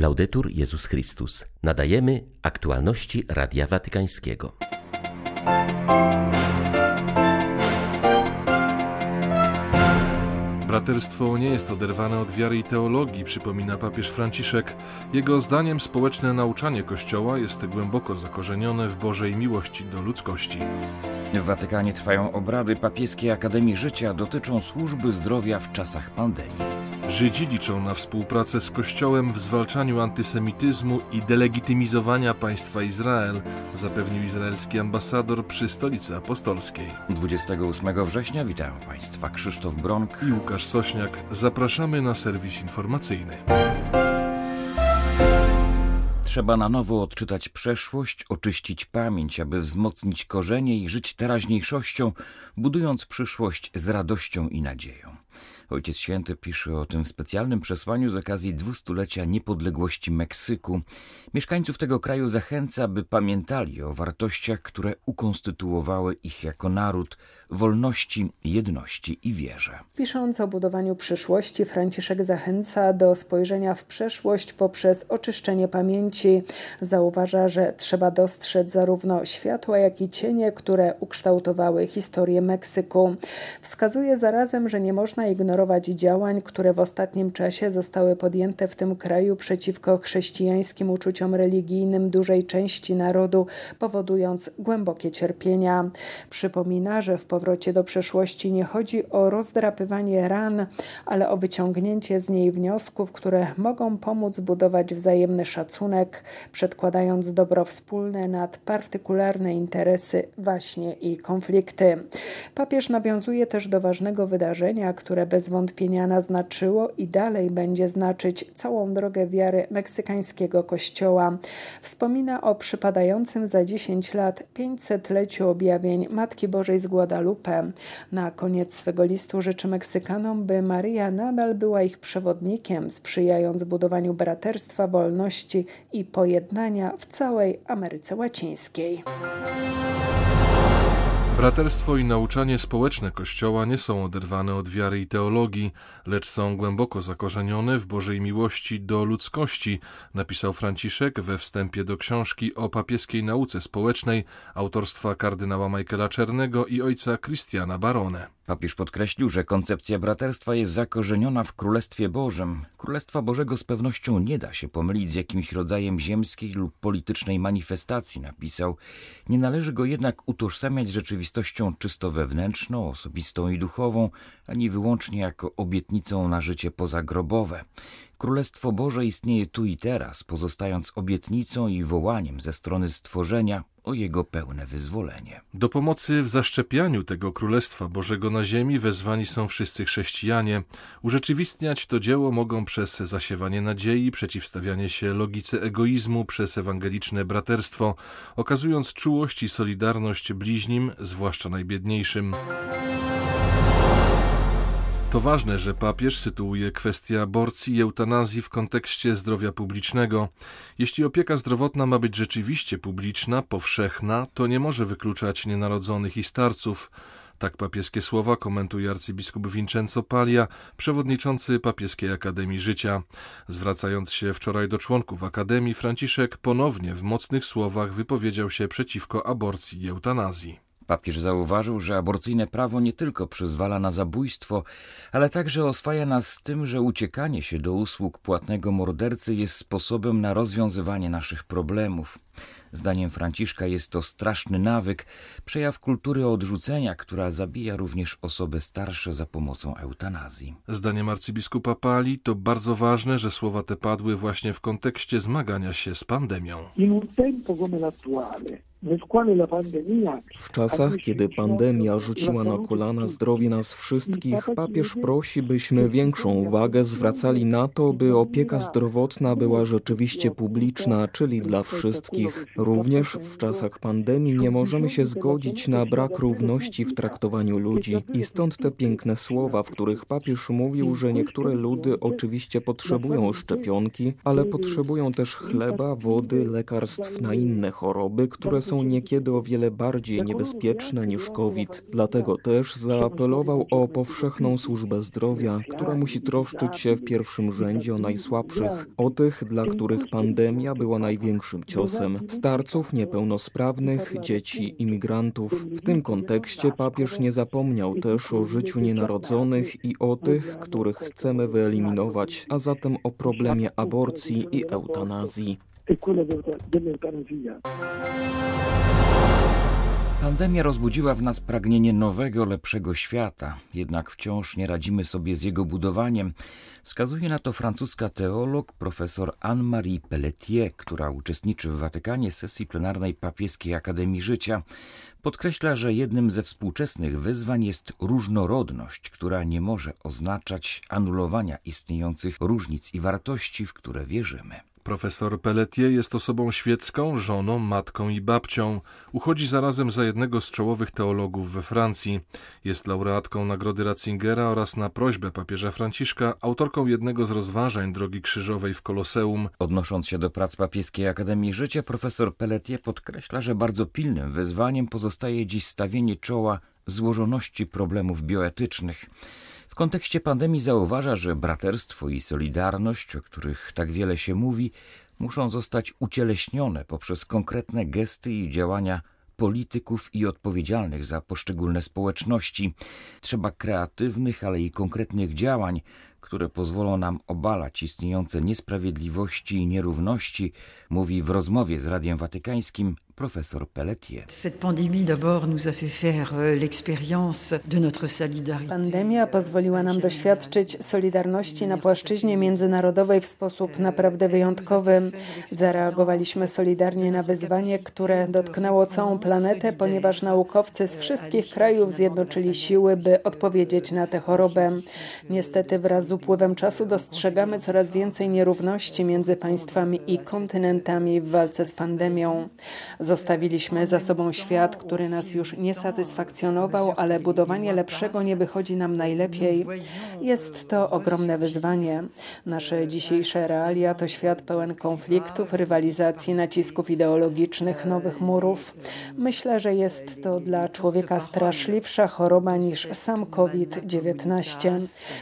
Laudetur Jezus Chrystus. Nadajemy aktualności Radia Watykańskiego. Braterstwo nie jest oderwane od wiary i teologii, przypomina papież Franciszek. Jego zdaniem społeczne nauczanie Kościoła jest głęboko zakorzenione w Bożej miłości do ludzkości. W Watykanie trwają obrady papieskiej Akademii Życia dotyczą służby zdrowia w czasach pandemii. Żydzi liczą na współpracę z Kościołem w zwalczaniu antysemityzmu i delegitymizowania państwa Izrael, zapewnił izraelski ambasador przy stolicy apostolskiej. 28 września witają Państwa Krzysztof Bronk i Łukasz Sośniak. Zapraszamy na serwis informacyjny. Trzeba na nowo odczytać przeszłość, oczyścić pamięć, aby wzmocnić korzenie i żyć teraźniejszością, budując przyszłość z radością i nadzieją. Ojciec Święty pisze o tym w specjalnym przesłaniu z okazji dwustulecia niepodległości Meksyku. Mieszkańców tego kraju zachęca, by pamiętali o wartościach, które ukonstytuowały ich jako naród, wolności, jedności i wierze. Pisząc o budowaniu przyszłości, Franciszek zachęca do spojrzenia w przeszłość poprzez oczyszczenie pamięci. Zauważa, że trzeba dostrzec zarówno światła, jak i cienie, które ukształtowały historię Meksyku. Wskazuje zarazem, że nie można ignorować działań, które w ostatnim czasie zostały podjęte w tym kraju przeciwko chrześcijańskim uczuciom religijnym dużej części narodu, powodując głębokie cierpienia. Przypomina, że w powrocie do przeszłości nie chodzi o rozdrapywanie ran, ale o wyciągnięcie z niej wniosków, które mogą pomóc budować wzajemny szacunek, przedkładając dobro wspólne nad partykularne interesy, właśnie i konflikty. Papież nawiązuje też do ważnego wydarzenia, które bez wątpienia naznaczyło i dalej będzie znaczyć całą drogę wiary meksykańskiego kościoła. Wspomina o przypadającym za 10 lat 500-leciu objawień Matki Bożej z Guadalupe grupę. Na koniec swego listu życzy Meksykanom, by Maria nadal była ich przewodnikiem, sprzyjając budowaniu braterstwa, wolności i pojednania w całej Ameryce Łacińskiej. Braterstwo i nauczanie społeczne Kościoła nie są oderwane od wiary i teologii, lecz są głęboko zakorzenione w Bożej miłości do ludzkości, napisał Franciszek we wstępie do książki o papieskiej nauce społecznej autorstwa kardynała Michaela Czernego i ojca Christiana Barone. Papież podkreślił, że koncepcja braterstwa jest zakorzeniona w Królestwie Bożym. Królestwa Bożego z pewnością nie da się pomylić z jakimś rodzajem ziemskiej lub politycznej manifestacji, napisał. Nie należy go jednak utożsamiać z rzeczywistością czysto wewnętrzną, osobistą i duchową, ani wyłącznie jako obietnicą na życie pozagrobowe. Królestwo Boże istnieje tu i teraz, pozostając obietnicą i wołaniem ze strony stworzenia o jego pełne wyzwolenie. Do pomocy w zaszczepianiu tego Królestwa Bożego na ziemi wezwani są wszyscy chrześcijanie. Urzeczywistniać to dzieło mogą przez zasiewanie nadziei, przeciwstawianie się logice egoizmu, przez ewangeliczne braterstwo, okazując czułość i solidarność bliźnim, zwłaszcza najbiedniejszym. To ważne, że papież sytuuje kwestię aborcji i eutanazji w kontekście zdrowia publicznego. Jeśli opieka zdrowotna ma być rzeczywiście publiczna, powszechna, to nie może wykluczać nienarodzonych i starców. Tak papieskie słowa komentuje arcybiskup Vincenzo Paglia, przewodniczący Papieskiej Akademii Życia. Zwracając się wczoraj do członków Akademii, Franciszek ponownie w mocnych słowach wypowiedział się przeciwko aborcji i eutanazji. Papież zauważył, że aborcyjne prawo nie tylko przyzwala na zabójstwo, ale także oswaja nas z tym, że uciekanie się do usług płatnego mordercy jest sposobem na rozwiązywanie naszych problemów. Zdaniem Franciszka jest to straszny nawyk, przejaw kultury odrzucenia, która zabija również osoby starsze za pomocą eutanazji. Zdaniem arcybiskupa Pali to bardzo ważne, że słowa te padły właśnie w kontekście zmagania się z pandemią. In un tempo come l'attuale w czasach, kiedy pandemia rzuciła na kolana zdrowie nas wszystkich, papież prosi, byśmy większą uwagę zwracali na to, by opieka zdrowotna była rzeczywiście publiczna, czyli dla wszystkich. Również w czasach pandemii nie możemy się zgodzić na brak równości w traktowaniu ludzi. I stąd te piękne słowa, w których papież mówił, że niektóre ludy oczywiście potrzebują szczepionki, ale potrzebują też chleba, wody, lekarstw na inne choroby, które są niekiedy o wiele bardziej niebezpieczne niż COVID. Dlatego też zaapelował o powszechną służbę zdrowia, która musi troszczyć się w pierwszym rzędzie o najsłabszych, o tych, dla których pandemia była największym ciosem starców, niepełnosprawnych, dzieci, imigrantów. W tym kontekście papież nie zapomniał też o życiu nienarodzonych i o tych, których chcemy wyeliminować, a zatem o problemie aborcji i eutanazji. Pandemia rozbudziła w nas pragnienie nowego, lepszego świata, jednak wciąż nie radzimy sobie z jego budowaniem. Wskazuje na to francuska teolog profesor Anne-Marie Pelletier, która uczestniczy w Watykanie sesji plenarnej Papieskiej Akademii Życia. Podkreśla, że jednym ze współczesnych wyzwań jest różnorodność, która nie może oznaczać anulowania istniejących różnic i wartości, w które wierzymy. Profesor Pelletier jest osobą świecką, żoną, matką i babcią. Uchodzi zarazem za jednego z czołowych teologów we Francji. Jest laureatką Nagrody Ratzingera oraz na prośbę papieża Franciszka autorką jednego z rozważań Drogi Krzyżowej w Koloseum. Odnosząc się do prac Papieskiej Akademii Życia, profesor Pelletier podkreśla, że bardzo pilnym wyzwaniem pozostaje dziś stawienie czoła złożoności problemów bioetycznych. Kontekście pandemii zauważa, że braterstwo i solidarność, o których tak wiele się mówi, muszą zostać ucieleśnione poprzez konkretne gesty i działania polityków i odpowiedzialnych za poszczególne społeczności. Trzeba kreatywnych, ale i konkretnych działań, które pozwolą nam obalać istniejące niesprawiedliwości i nierówności, mówi w rozmowie z Radiem Watykańskim profesor Pelletier. Pandemia pozwoliła nam doświadczyć solidarności na płaszczyźnie międzynarodowej w sposób naprawdę wyjątkowy. Zareagowaliśmy solidarnie na wyzwanie, które dotknęło całą planetę, ponieważ naukowcy z wszystkich krajów zjednoczyli siły, by odpowiedzieć na tę chorobę. Niestety wraz z upływem czasu dostrzegamy coraz więcej nierówności między państwami i kontynentami w walce z pandemią. Zostawiliśmy za sobą świat, który nas już nie satysfakcjonował, ale budowanie lepszego nie wychodzi nam najlepiej. Jest to ogromne wyzwanie. Nasze dzisiejsze realia to świat pełen konfliktów, rywalizacji, nacisków ideologicznych, nowych murów. Myślę, że jest to dla człowieka straszliwsza choroba niż sam COVID-19.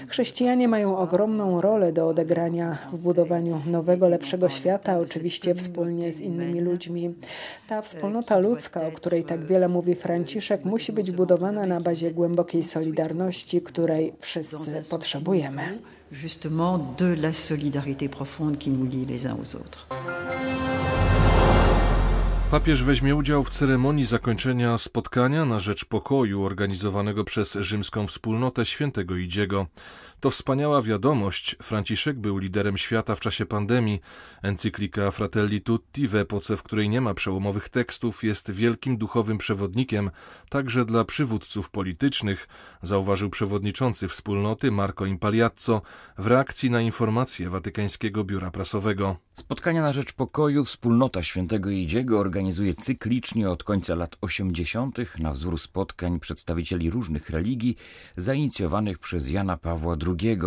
Chrześcijanie mają ogromną rolę do odegrania w budowaniu nowego, lepszego świata, oczywiście wspólnie z innymi ludźmi. Ta wspólnota ludzka, o której tak wiele mówi Franciszek, musi być budowana na bazie głębokiej solidarności, której wszyscy potrzebujemy. Justement de la solidarité profonde qui nous lie les uns aux autres. Papież weźmie udział w ceremonii zakończenia spotkania na rzecz pokoju organizowanego przez rzymską wspólnotę świętego Idziego. To wspaniała wiadomość. Franciszek był liderem świata w czasie pandemii. Encyklika Fratelli Tutti w epoce, w której nie ma przełomowych tekstów, jest wielkim duchowym przewodnikiem, także dla przywódców politycznych, zauważył przewodniczący wspólnoty Marco Impaliazzo w reakcji na informacje Watykańskiego Biura Prasowego. Spotkania na rzecz pokoju Wspólnota Świętego Idziego organizuje cyklicznie od końca lat 80. na wzór spotkań przedstawicieli różnych religii zainicjowanych przez Jana Pawła II.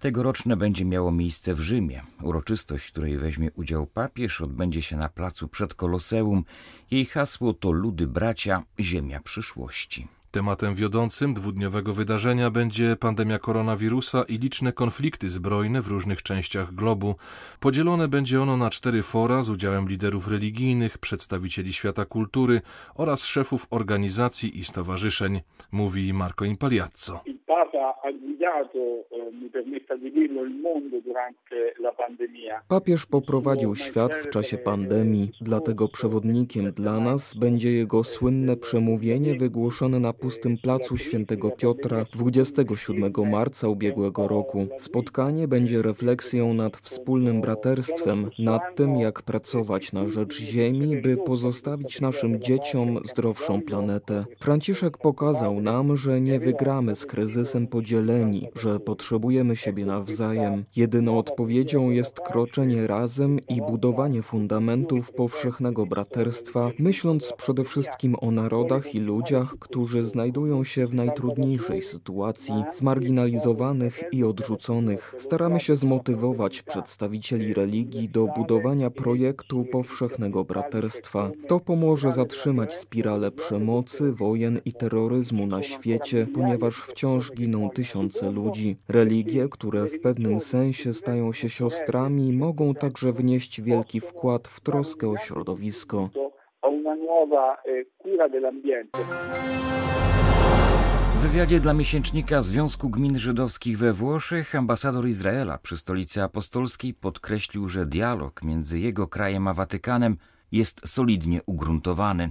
Tegoroczne będzie miało miejsce w Rzymie. Uroczystość, w której weźmie udział papież, odbędzie się na placu przed Koloseum. Jej hasło to Ludy Bracia, Ziemia przyszłości. Tematem wiodącym dwudniowego wydarzenia będzie pandemia koronawirusa i liczne konflikty zbrojne w różnych częściach globu. Podzielone będzie ono na cztery fora z udziałem liderów religijnych, przedstawicieli świata kultury oraz szefów organizacji i stowarzyszeń, mówi Marco Impaliazzo. Papież poprowadził świat w czasie pandemii, dlatego przewodnikiem dla nas będzie jego słynne przemówienie wygłoszone na pustym placu Świętego Piotra 27 marca ubiegłego roku. Spotkanie będzie refleksją nad wspólnym braterstwem, nad tym, jak pracować na rzecz Ziemi, by pozostawić naszym dzieciom zdrowszą planetę. Franciszek pokazał nam, że nie wygramy z kryzysem podzieleni, że potrzebujemy siebie nawzajem. Jedyną odpowiedzią jest kroczenie razem i budowanie fundamentów powszechnego braterstwa, myśląc przede wszystkim o narodach i ludziach, którzy znajdują się w najtrudniejszej sytuacji, zmarginalizowanych i odrzuconych. Staramy się zmotywować przedstawicieli religii do budowania projektu powszechnego braterstwa. To pomoże zatrzymać spiralę przemocy, wojen i terroryzmu na świecie, ponieważ wciąż giną tysiące ludzi. Religie, które w pewnym sensie stają się siostrami, mogą także wnieść wielki wkład w troskę o środowisko. W wywiadzie dla miesięcznika Związku Gmin Żydowskich we Włoszech ambasador Izraela przy stolicy apostolskiej podkreślił, że dialog między jego krajem a Watykanem jest solidnie ugruntowany.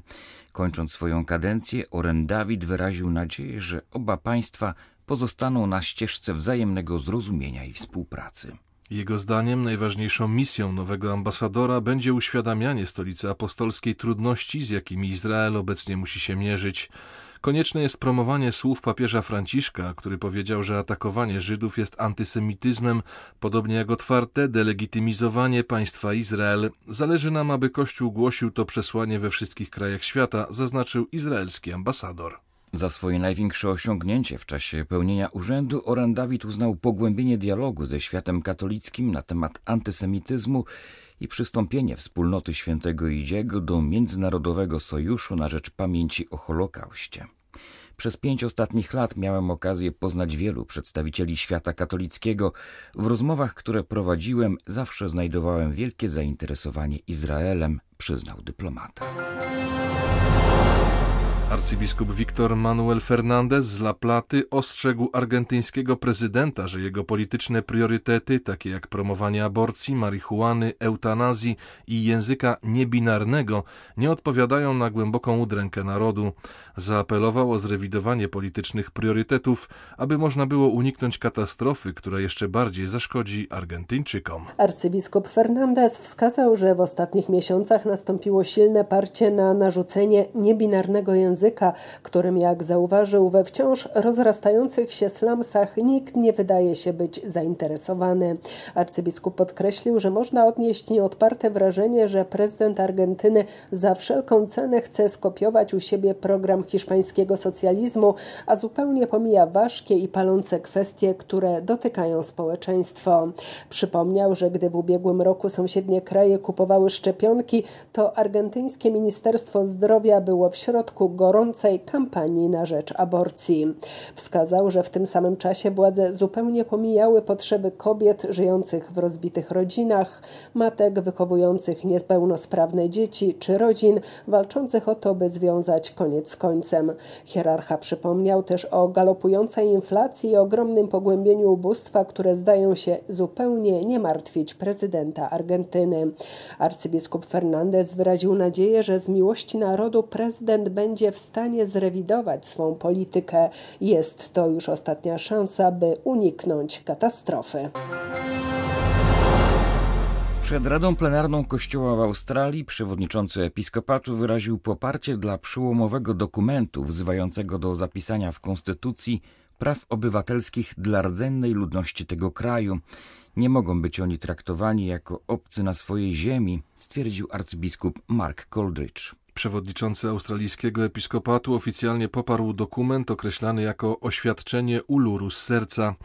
Kończąc swoją kadencję, Oren Dawid wyraził nadzieję, że oba państwa pozostaną na ścieżce wzajemnego zrozumienia i współpracy. Jego zdaniem najważniejszą misją nowego ambasadora będzie uświadamianie stolicy apostolskiej trudności, z jakimi Izrael obecnie musi się mierzyć. Konieczne jest promowanie słów papieża Franciszka, który powiedział, że atakowanie Żydów jest antysemityzmem, podobnie jak otwarte delegitymizowanie państwa Izrael. Zależy nam, aby Kościół głosił to przesłanie we wszystkich krajach świata, zaznaczył izraelski ambasador. Za swoje największe osiągnięcie w czasie pełnienia urzędu Oran Dawid uznał pogłębienie dialogu ze światem katolickim na temat antysemityzmu i przystąpienie wspólnoty świętego Idziego do Międzynarodowego Sojuszu na rzecz pamięci o Holokauście. Przez pięć ostatnich lat miałem okazję poznać wielu przedstawicieli świata katolickiego. W rozmowach, które prowadziłem, zawsze znajdowałem wielkie zainteresowanie Izraelem, przyznał dyplomata. Arcybiskup Victor Manuel Fernandez z La Platy ostrzegł argentyńskiego prezydenta, że jego polityczne priorytety, takie jak promowanie aborcji, marihuany, eutanazji i języka niebinarnego, nie odpowiadają na głęboką udrękę narodu. Zaapelował o zrewidowanie politycznych priorytetów, aby można było uniknąć katastrofy, która jeszcze bardziej zaszkodzi Argentyńczykom. Arcybiskup Fernandez wskazał, że w ostatnich miesiącach nastąpiło silne parcie na narzucenie niebinarnego języka języka, którym, jak zauważył, we wciąż rozrastających się slumsach nikt nie wydaje się być zainteresowany. Arcybiskup podkreślił, że można odnieść nieodparte wrażenie, że prezydent Argentyny za wszelką cenę chce skopiować u siebie program hiszpańskiego socjalizmu, a zupełnie pomija ważkie i palące kwestie, które dotykają społeczeństwo. Przypomniał, że gdy w ubiegłym roku sąsiednie kraje kupowały szczepionki, to argentyńskie Ministerstwo Zdrowia było w środku go gorącej kampanii na rzecz aborcji. Wskazał, że w tym samym czasie władze zupełnie pomijały potrzeby kobiet żyjących w rozbitych rodzinach, matek wychowujących niepełnosprawne dzieci czy rodzin walczących o to, by związać koniec z końcem. Hierarcha przypomniał też o galopującej inflacji i ogromnym pogłębieniu ubóstwa, które zdają się zupełnie nie martwić prezydenta Argentyny. Arcybiskup Fernandez wyraził nadzieję, że z miłości narodu prezydent będzie w stanie zrewidować swą politykę. Jest to już ostatnia szansa, by uniknąć katastrofy. Przed Radą Plenarną Kościoła w Australii przewodniczący episkopatu wyraził poparcie dla przełomowego dokumentu wzywającego do zapisania w Konstytucji praw obywatelskich dla rdzennej ludności tego kraju. Nie mogą być oni traktowani jako obcy na swojej ziemi, stwierdził arcybiskup Mark Coldridge. Przewodniczący australijskiego episkopatu oficjalnie poparł dokument określany jako oświadczenie uluru z serca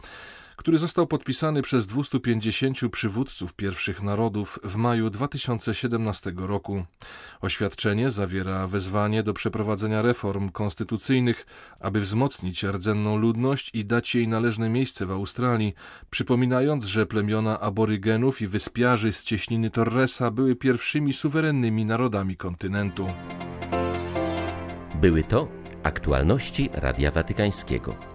który został podpisany przez 250 przywódców pierwszych narodów w maju 2017 roku. Oświadczenie zawiera wezwanie do przeprowadzenia reform konstytucyjnych, aby wzmocnić rdzenną ludność i dać jej należne miejsce w Australii, przypominając, że plemiona aborygenów i wyspiarzy z cieśniny Torresa były pierwszymi suwerennymi narodami kontynentu. Były to aktualności Radia Watykańskiego.